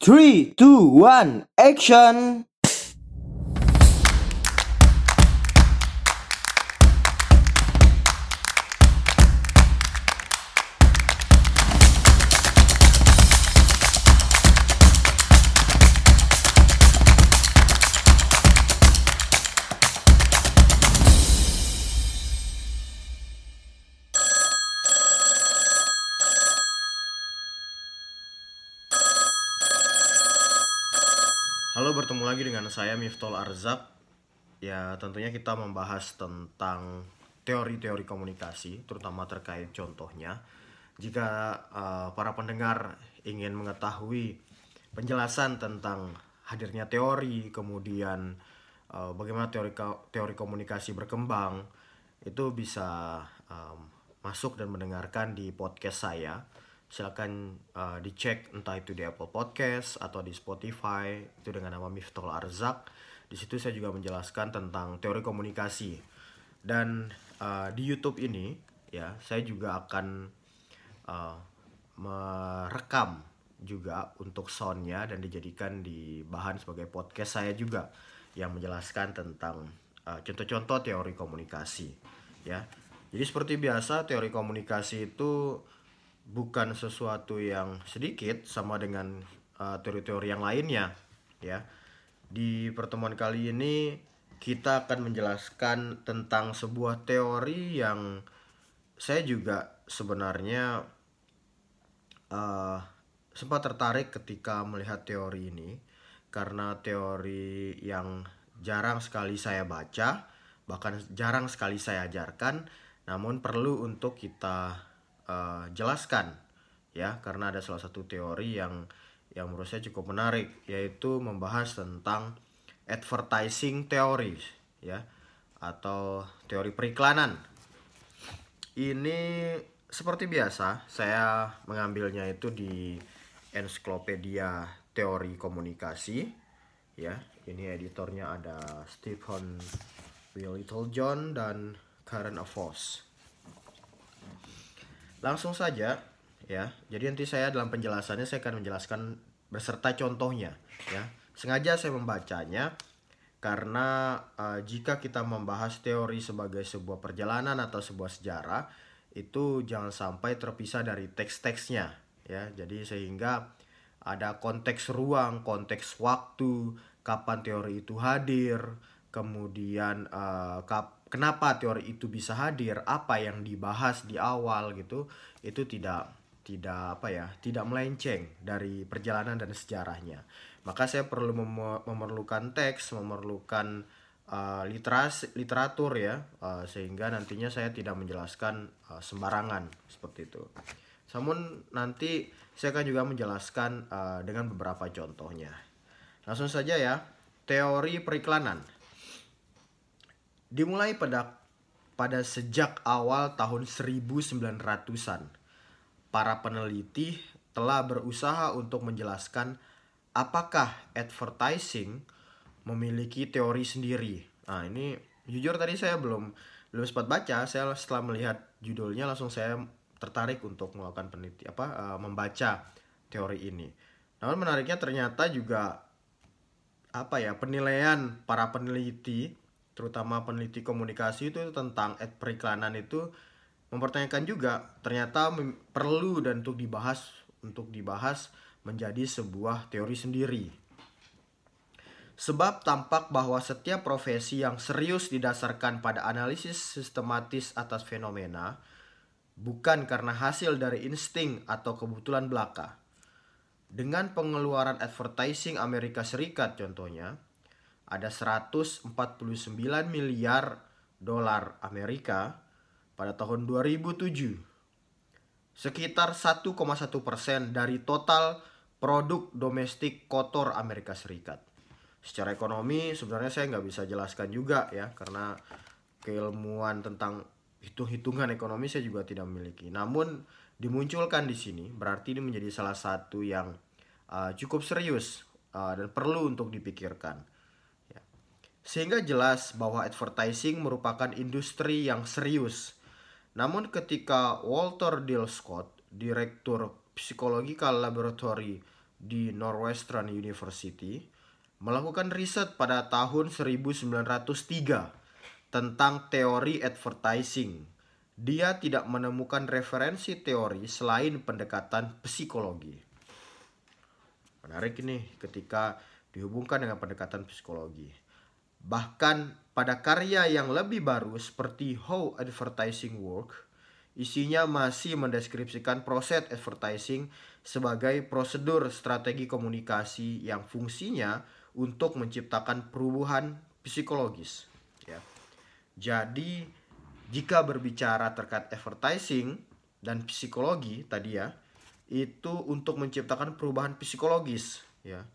Three, two, one, action! Saya Miftol Arzak. Ya, tentunya kita membahas tentang teori-teori komunikasi, terutama terkait contohnya. Jika eh, para pendengar ingin mengetahui penjelasan tentang hadirnya teori, kemudian eh, bagaimana teori teori komunikasi berkembang, itu bisa em, masuk dan mendengarkan di podcast saya silakan uh, dicek entah itu di Apple Podcast atau di Spotify itu dengan nama Miftol Arzak. Di situ saya juga menjelaskan tentang teori komunikasi. Dan uh, di YouTube ini ya saya juga akan uh, merekam juga untuk soundnya dan dijadikan di bahan sebagai podcast saya juga yang menjelaskan tentang uh, contoh-contoh teori komunikasi ya. Jadi seperti biasa teori komunikasi itu bukan sesuatu yang sedikit sama dengan uh, teori-teori yang lainnya ya. Di pertemuan kali ini kita akan menjelaskan tentang sebuah teori yang saya juga sebenarnya uh, sempat tertarik ketika melihat teori ini karena teori yang jarang sekali saya baca bahkan jarang sekali saya ajarkan namun perlu untuk kita uh, jelaskan ya karena ada salah satu teori yang yang menurut saya cukup menarik yaitu membahas tentang advertising theories ya atau teori periklanan. Ini seperti biasa saya mengambilnya itu di ensiklopedia teori komunikasi ya. Ini editornya ada Stephen Will Littlejohn dan Karen Avos Langsung saja ya. Jadi nanti saya dalam penjelasannya saya akan menjelaskan beserta contohnya ya. Sengaja saya membacanya karena eh, jika kita membahas teori sebagai sebuah perjalanan atau sebuah sejarah itu jangan sampai terpisah dari teks-teksnya ya. Jadi sehingga ada konteks ruang, konteks waktu, kapan teori itu hadir, kemudian eh, kap- kenapa teori itu bisa hadir, apa yang dibahas di awal gitu, itu tidak tidak apa ya, tidak melenceng dari perjalanan dan sejarahnya. Maka saya perlu mem- memerlukan teks, memerlukan eh, literasi literatur ya, eh, sehingga nantinya saya tidak menjelaskan eh, sembarangan seperti itu. Namun nanti saya akan juga menjelaskan eh, dengan beberapa contohnya. Langsung saja ya, teori periklanan. Dimulai pada pada sejak awal tahun 1900-an. Para peneliti telah berusaha untuk menjelaskan apakah advertising memiliki teori sendiri. Nah, ini jujur tadi saya belum belum sempat baca, saya setelah melihat judulnya langsung saya tertarik untuk melakukan peneliti apa eh, membaca teori ini. Namun menariknya ternyata juga apa ya penilaian para peneliti terutama peneliti komunikasi itu tentang ad periklanan itu mempertanyakan juga ternyata perlu dan untuk dibahas untuk dibahas menjadi sebuah teori sendiri. Sebab tampak bahwa setiap profesi yang serius didasarkan pada analisis sistematis atas fenomena bukan karena hasil dari insting atau kebetulan belaka. Dengan pengeluaran advertising Amerika Serikat contohnya, ada 149 miliar dolar Amerika pada tahun 2007. Sekitar 1,1 persen dari total produk domestik kotor Amerika Serikat. Secara ekonomi sebenarnya saya nggak bisa jelaskan juga ya karena keilmuan tentang hitung-hitungan ekonomi saya juga tidak memiliki. Namun dimunculkan di sini berarti ini menjadi salah satu yang uh, cukup serius uh, dan perlu untuk dipikirkan. Sehingga jelas bahwa advertising merupakan industri yang serius. Namun ketika Walter Dill Scott, direktur Psychological Laboratory di Northwestern University melakukan riset pada tahun 1903 tentang teori advertising. Dia tidak menemukan referensi teori selain pendekatan psikologi. Menarik ini ketika dihubungkan dengan pendekatan psikologi. Bahkan pada karya yang lebih baru seperti How Advertising Work, isinya masih mendeskripsikan proses advertising sebagai prosedur strategi komunikasi yang fungsinya untuk menciptakan perubahan psikologis. Ya. Jadi jika berbicara terkait advertising dan psikologi tadi ya, itu untuk menciptakan perubahan psikologis ya.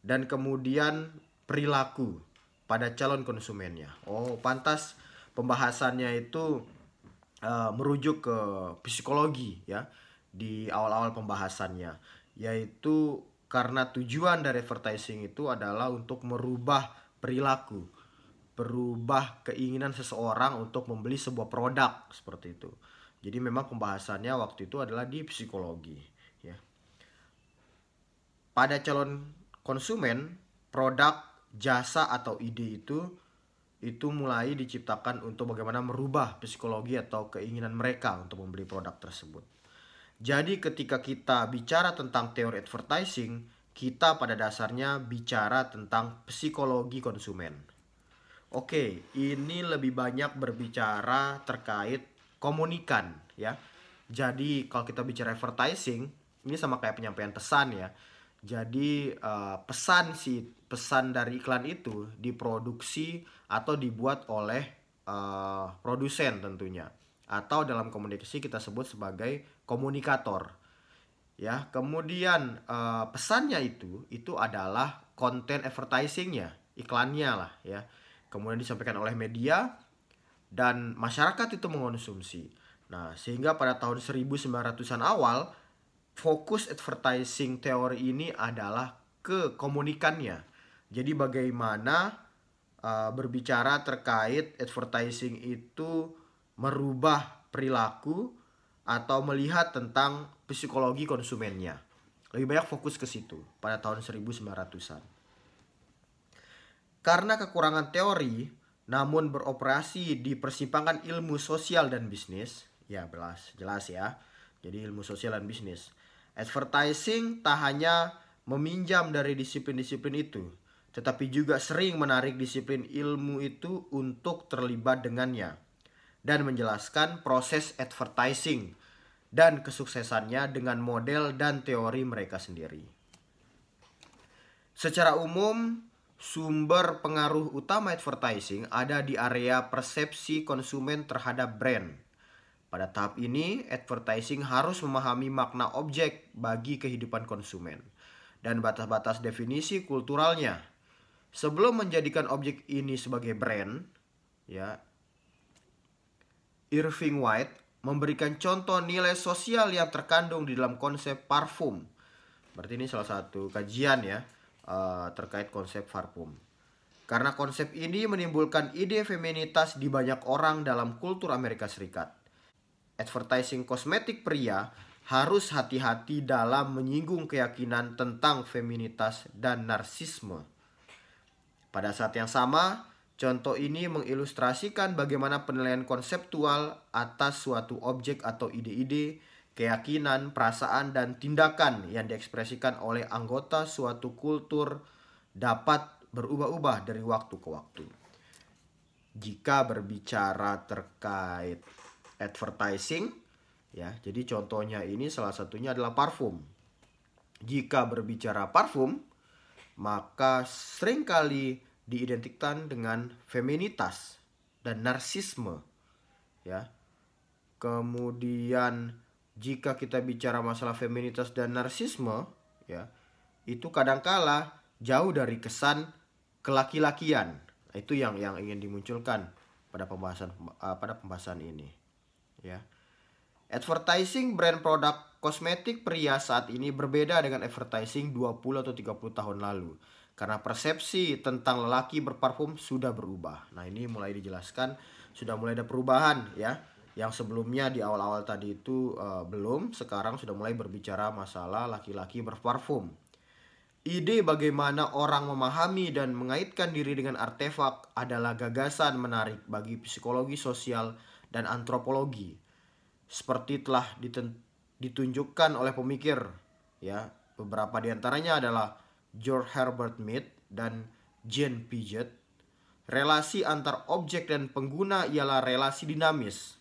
Dan kemudian perilaku pada calon konsumennya. Oh, pantas pembahasannya itu uh, merujuk ke psikologi ya di awal-awal pembahasannya, yaitu karena tujuan dari advertising itu adalah untuk merubah perilaku, berubah keinginan seseorang untuk membeli sebuah produk seperti itu. Jadi memang pembahasannya waktu itu adalah di psikologi, ya. Pada calon konsumen, produk jasa atau ide itu itu mulai diciptakan untuk bagaimana merubah psikologi atau keinginan mereka untuk membeli produk tersebut. Jadi ketika kita bicara tentang teori advertising, kita pada dasarnya bicara tentang psikologi konsumen. Oke, ini lebih banyak berbicara terkait komunikan ya. Jadi kalau kita bicara advertising, ini sama kayak penyampaian pesan ya. Jadi uh, pesan si pesan dari iklan itu diproduksi atau dibuat oleh uh, produsen tentunya atau dalam komunikasi kita sebut sebagai komunikator. Ya, kemudian uh, pesannya itu itu adalah konten advertisingnya, iklannya lah ya. Kemudian disampaikan oleh media dan masyarakat itu mengonsumsi. Nah, sehingga pada tahun 1900-an awal fokus advertising teori ini adalah ke komunikannya. Jadi bagaimana uh, berbicara terkait advertising itu merubah perilaku atau melihat tentang psikologi konsumennya. Lebih banyak fokus ke situ pada tahun 1900-an. Karena kekurangan teori, namun beroperasi di persimpangan ilmu sosial dan bisnis, ya jelas, jelas ya. Jadi ilmu sosial dan bisnis. Advertising tak hanya meminjam dari disiplin-disiplin itu, tetapi juga sering menarik disiplin ilmu itu untuk terlibat dengannya dan menjelaskan proses advertising dan kesuksesannya dengan model dan teori mereka sendiri. Secara umum, sumber pengaruh utama advertising ada di area persepsi konsumen terhadap brand pada tahap ini, advertising harus memahami makna objek bagi kehidupan konsumen dan batas-batas definisi kulturalnya. Sebelum menjadikan objek ini sebagai brand, ya, Irving White memberikan contoh nilai sosial yang terkandung di dalam konsep parfum. Berarti ini salah satu kajian ya uh, terkait konsep parfum. Karena konsep ini menimbulkan ide feminitas di banyak orang dalam kultur Amerika Serikat advertising kosmetik pria harus hati-hati dalam menyinggung keyakinan tentang feminitas dan narsisme. Pada saat yang sama, contoh ini mengilustrasikan bagaimana penilaian konseptual atas suatu objek atau ide-ide, keyakinan, perasaan, dan tindakan yang diekspresikan oleh anggota suatu kultur dapat berubah-ubah dari waktu ke waktu. Jika berbicara terkait advertising ya. Jadi contohnya ini salah satunya adalah parfum. Jika berbicara parfum, maka sering kali diidentikan dengan feminitas dan narsisme ya. Kemudian jika kita bicara masalah feminitas dan narsisme ya, itu kadangkala jauh dari kesan kelaki-lakian. Itu yang yang ingin dimunculkan pada pembahasan pada pembahasan ini ya. Advertising brand produk kosmetik pria saat ini berbeda dengan advertising 20 atau 30 tahun lalu karena persepsi tentang lelaki berparfum sudah berubah. Nah, ini mulai dijelaskan sudah mulai ada perubahan ya. Yang sebelumnya di awal-awal tadi itu uh, belum, sekarang sudah mulai berbicara masalah laki-laki berparfum. Ide bagaimana orang memahami dan mengaitkan diri dengan artefak adalah gagasan menarik bagi psikologi sosial dan antropologi. Seperti telah ditunjukkan oleh pemikir, ya, beberapa di antaranya adalah George Herbert Mead dan Jane Piaget. Relasi antar objek dan pengguna ialah relasi dinamis.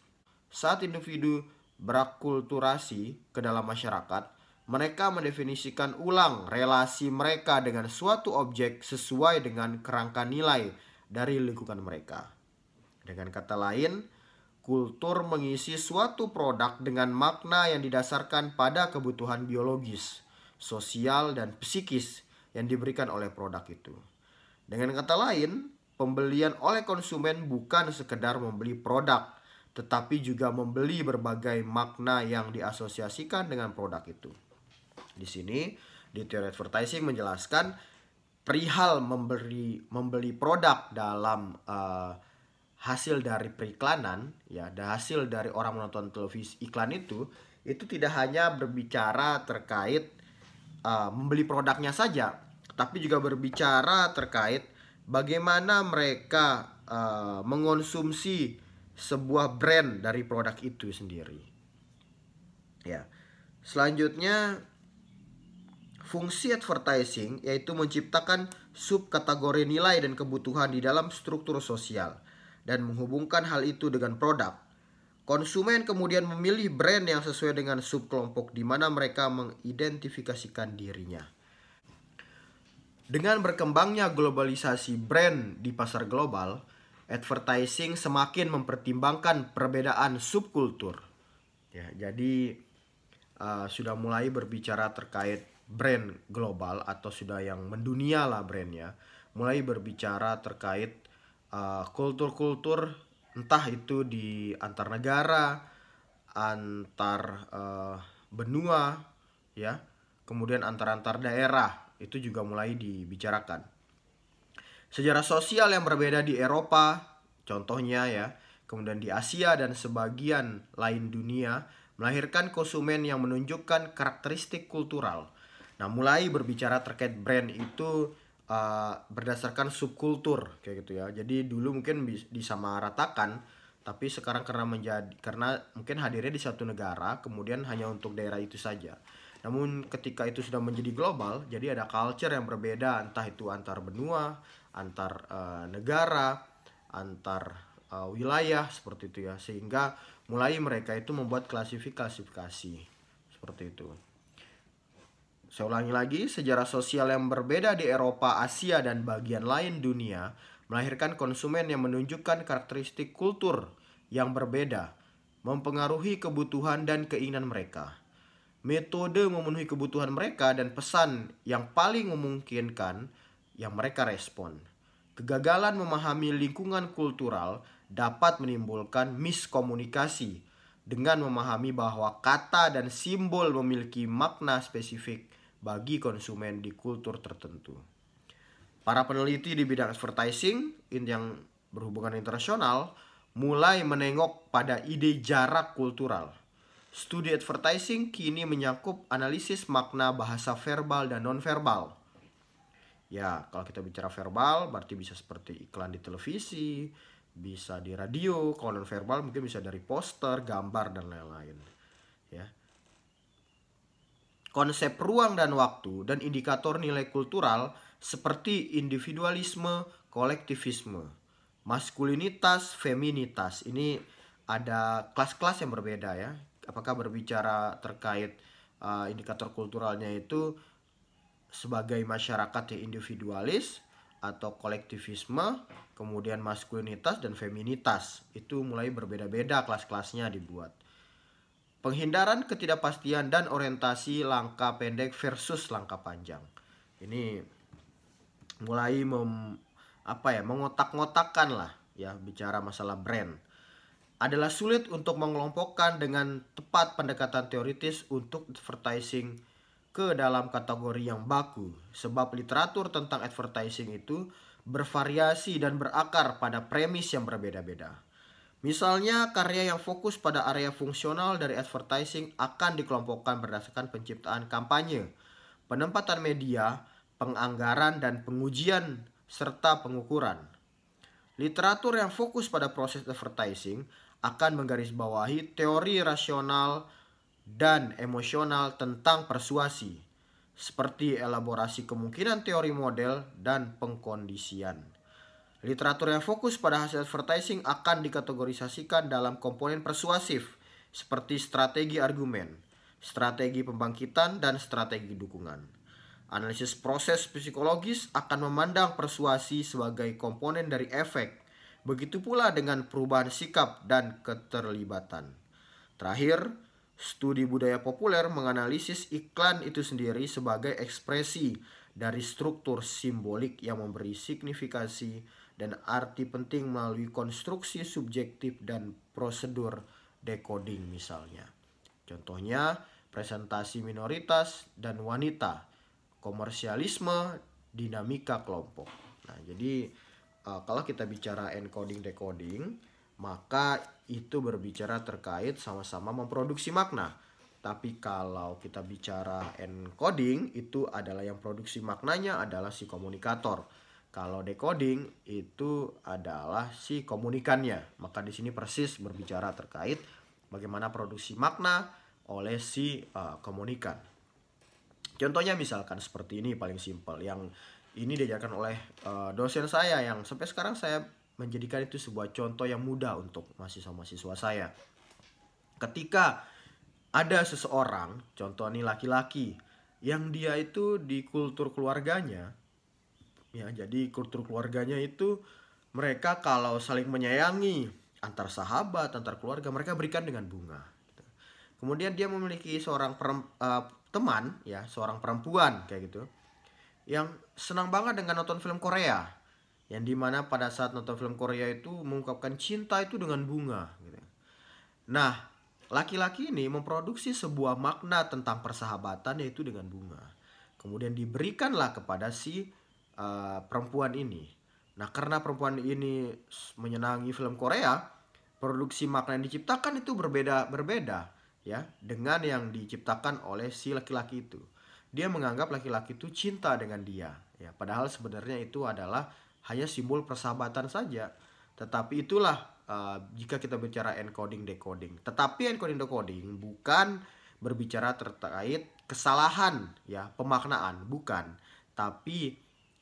Saat individu berakulturasi ke dalam masyarakat, mereka mendefinisikan ulang relasi mereka dengan suatu objek sesuai dengan kerangka nilai dari lingkungan mereka. Dengan kata lain, kultur mengisi suatu produk dengan makna yang didasarkan pada kebutuhan biologis, sosial, dan psikis yang diberikan oleh produk itu. Dengan kata lain, pembelian oleh konsumen bukan sekedar membeli produk, tetapi juga membeli berbagai makna yang diasosiasikan dengan produk itu. Di sini di teori advertising menjelaskan perihal memberi membeli produk dalam uh, hasil dari periklanan ya dan hasil dari orang menonton televisi iklan itu itu tidak hanya berbicara terkait uh, membeli produknya saja tapi juga berbicara terkait bagaimana mereka uh, mengonsumsi sebuah brand dari produk itu sendiri. Ya selanjutnya Fungsi advertising yaitu menciptakan subkategori nilai dan kebutuhan di dalam struktur sosial dan menghubungkan hal itu dengan produk. Konsumen kemudian memilih brand yang sesuai dengan subkelompok di mana mereka mengidentifikasikan dirinya. Dengan berkembangnya globalisasi brand di pasar global, advertising semakin mempertimbangkan perbedaan subkultur. Ya, jadi uh, sudah mulai berbicara terkait brand global atau sudah yang mendunia lah brandnya mulai berbicara terkait uh, kultur-kultur entah itu di antar negara antar uh, benua ya kemudian antar-antar daerah itu juga mulai dibicarakan. Sejarah sosial yang berbeda di Eropa contohnya ya kemudian di Asia dan sebagian lain dunia melahirkan konsumen yang menunjukkan karakteristik kultural. Nah, mulai berbicara terkait brand itu uh, berdasarkan subkultur kayak gitu ya. Jadi dulu mungkin disamaratakan, tapi sekarang karena menjadi karena mungkin hadirnya di satu negara, kemudian hanya untuk daerah itu saja. Namun ketika itu sudah menjadi global, jadi ada culture yang berbeda, entah itu antar benua, antar uh, negara, antar uh, wilayah seperti itu ya. Sehingga mulai mereka itu membuat klasifikasi-klasifikasi seperti itu. Saya ulangi lagi, sejarah sosial yang berbeda di Eropa, Asia, dan bagian lain dunia melahirkan konsumen yang menunjukkan karakteristik kultur yang berbeda, mempengaruhi kebutuhan dan keinginan mereka. Metode memenuhi kebutuhan mereka dan pesan yang paling memungkinkan yang mereka respon. Kegagalan memahami lingkungan kultural dapat menimbulkan miskomunikasi dengan memahami bahwa kata dan simbol memiliki makna spesifik bagi konsumen di kultur tertentu. Para peneliti di bidang advertising yang berhubungan internasional mulai menengok pada ide jarak kultural. Studi advertising kini menyangkup analisis makna bahasa verbal dan nonverbal. Ya, kalau kita bicara verbal berarti bisa seperti iklan di televisi, bisa di radio, kalau nonverbal mungkin bisa dari poster, gambar dan lain-lain. Konsep ruang dan waktu, dan indikator nilai kultural seperti individualisme, kolektivisme, maskulinitas, feminitas. Ini ada kelas-kelas yang berbeda ya. Apakah berbicara terkait uh, indikator kulturalnya itu sebagai masyarakat yang individualis atau kolektivisme, kemudian maskulinitas dan feminitas. Itu mulai berbeda-beda kelas-kelasnya dibuat. Penghindaran ketidakpastian dan orientasi langkah pendek versus langkah panjang. Ini mulai mem, apa ya mengotak-ngotakkan lah ya bicara masalah brand. Adalah sulit untuk mengelompokkan dengan tepat pendekatan teoritis untuk advertising ke dalam kategori yang baku sebab literatur tentang advertising itu bervariasi dan berakar pada premis yang berbeda-beda. Misalnya, karya yang fokus pada area fungsional dari advertising akan dikelompokkan berdasarkan penciptaan kampanye, penempatan media, penganggaran dan pengujian serta pengukuran. Literatur yang fokus pada proses advertising akan menggarisbawahi teori rasional dan emosional tentang persuasi, seperti elaborasi kemungkinan teori model dan pengkondisian. Literatur yang fokus pada hasil advertising akan dikategorisasikan dalam komponen persuasif, seperti strategi argumen, strategi pembangkitan, dan strategi dukungan. Analisis proses psikologis akan memandang persuasi sebagai komponen dari efek, begitu pula dengan perubahan sikap dan keterlibatan. Terakhir, studi budaya populer menganalisis iklan itu sendiri sebagai ekspresi dari struktur simbolik yang memberi signifikasi dan arti penting melalui konstruksi subjektif dan prosedur decoding misalnya. Contohnya, presentasi minoritas dan wanita komersialisme, dinamika kelompok. Nah, jadi uh, kalau kita bicara encoding decoding, maka itu berbicara terkait sama-sama memproduksi makna. Tapi kalau kita bicara encoding itu adalah yang produksi maknanya adalah si komunikator. Kalau decoding itu adalah si komunikannya. Maka di sini persis berbicara terkait bagaimana produksi makna oleh si uh, komunikan. Contohnya misalkan seperti ini paling simpel yang ini diajarkan oleh uh, dosen saya yang sampai sekarang saya menjadikan itu sebuah contoh yang mudah untuk mahasiswa-mahasiswa saya. Ketika ada seseorang, contoh ini laki-laki, yang dia itu di kultur keluarganya, ya jadi kultur keluarganya itu mereka kalau saling menyayangi antar sahabat, antar keluarga, mereka berikan dengan bunga. Gitu. Kemudian dia memiliki seorang uh, teman ya seorang perempuan kayak gitu yang senang banget dengan nonton film Korea yang di mana pada saat nonton film Korea itu mengungkapkan cinta itu dengan bunga gitu. Nah laki-laki ini memproduksi sebuah makna tentang persahabatan yaitu dengan bunga. Kemudian diberikanlah kepada si uh, perempuan ini. Nah karena perempuan ini menyenangi film Korea, produksi makna yang diciptakan itu berbeda berbeda ya dengan yang diciptakan oleh si laki-laki itu. Dia menganggap laki-laki itu cinta dengan dia ya padahal sebenarnya itu adalah hanya simbol persahabatan saja. Tetapi itulah uh, jika kita bicara encoding decoding. Tetapi encoding decoding bukan berbicara terkait kesalahan ya pemaknaan bukan tapi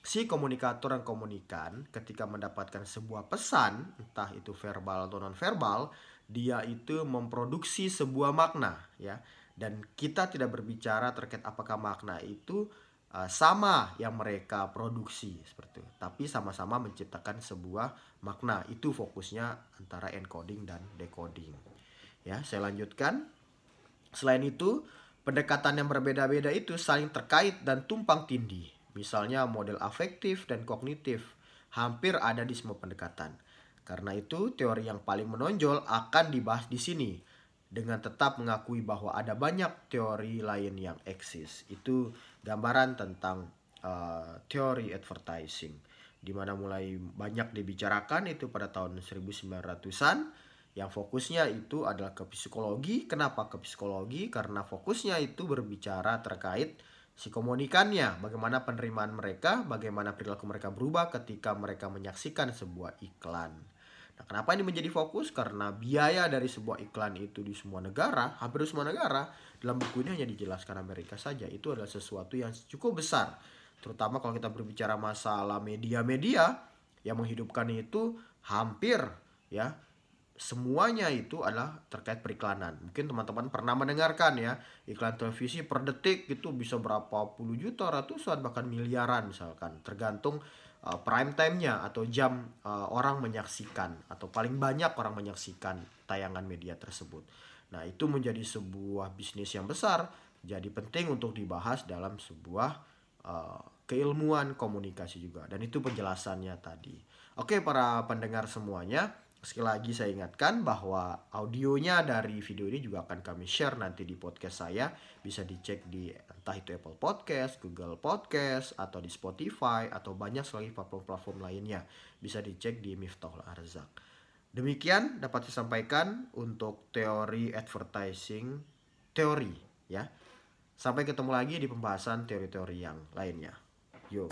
si komunikator dan komunikan ketika mendapatkan sebuah pesan entah itu verbal atau non verbal dia itu memproduksi sebuah makna ya. Dan kita tidak berbicara terkait apakah makna itu uh, sama yang mereka produksi seperti itu. Tapi sama-sama menciptakan sebuah makna. Itu fokusnya antara encoding dan decoding ya. Saya lanjutkan. Selain itu pendekatan yang berbeda-beda itu saling terkait dan tumpang tindih misalnya model afektif dan kognitif hampir ada di semua pendekatan karena itu, teori yang paling menonjol akan dibahas di sini dengan tetap mengakui bahwa ada banyak teori lain yang eksis. Itu gambaran tentang uh, teori advertising di mana mulai banyak dibicarakan itu pada tahun 1900-an yang fokusnya itu adalah ke psikologi. Kenapa ke psikologi? Karena fokusnya itu berbicara terkait si komunikannya, bagaimana penerimaan mereka, bagaimana perilaku mereka berubah ketika mereka menyaksikan sebuah iklan. Nah, kenapa ini menjadi fokus? Karena biaya dari sebuah iklan itu di semua negara, hampir semua negara, dalam buku ini hanya dijelaskan Amerika saja. Itu adalah sesuatu yang cukup besar. Terutama kalau kita berbicara masalah media-media yang menghidupkan itu hampir ya semuanya itu adalah terkait periklanan. Mungkin teman-teman pernah mendengarkan ya iklan televisi per detik itu bisa berapa puluh juta, ratusan bahkan miliaran misalkan, tergantung uh, prime time-nya atau jam uh, orang menyaksikan atau paling banyak orang menyaksikan tayangan media tersebut. Nah, itu menjadi sebuah bisnis yang besar, jadi penting untuk dibahas dalam sebuah uh, keilmuan komunikasi juga dan itu penjelasannya tadi. Oke, para pendengar semuanya, Sekali lagi saya ingatkan bahwa audionya dari video ini juga akan kami share nanti di podcast saya. Bisa dicek di entah itu Apple Podcast, Google Podcast, atau di Spotify, atau banyak sekali platform-platform lainnya. Bisa dicek di Miftahul Arzak. Demikian dapat saya sampaikan untuk teori advertising teori ya. Sampai ketemu lagi di pembahasan teori-teori yang lainnya. Yo.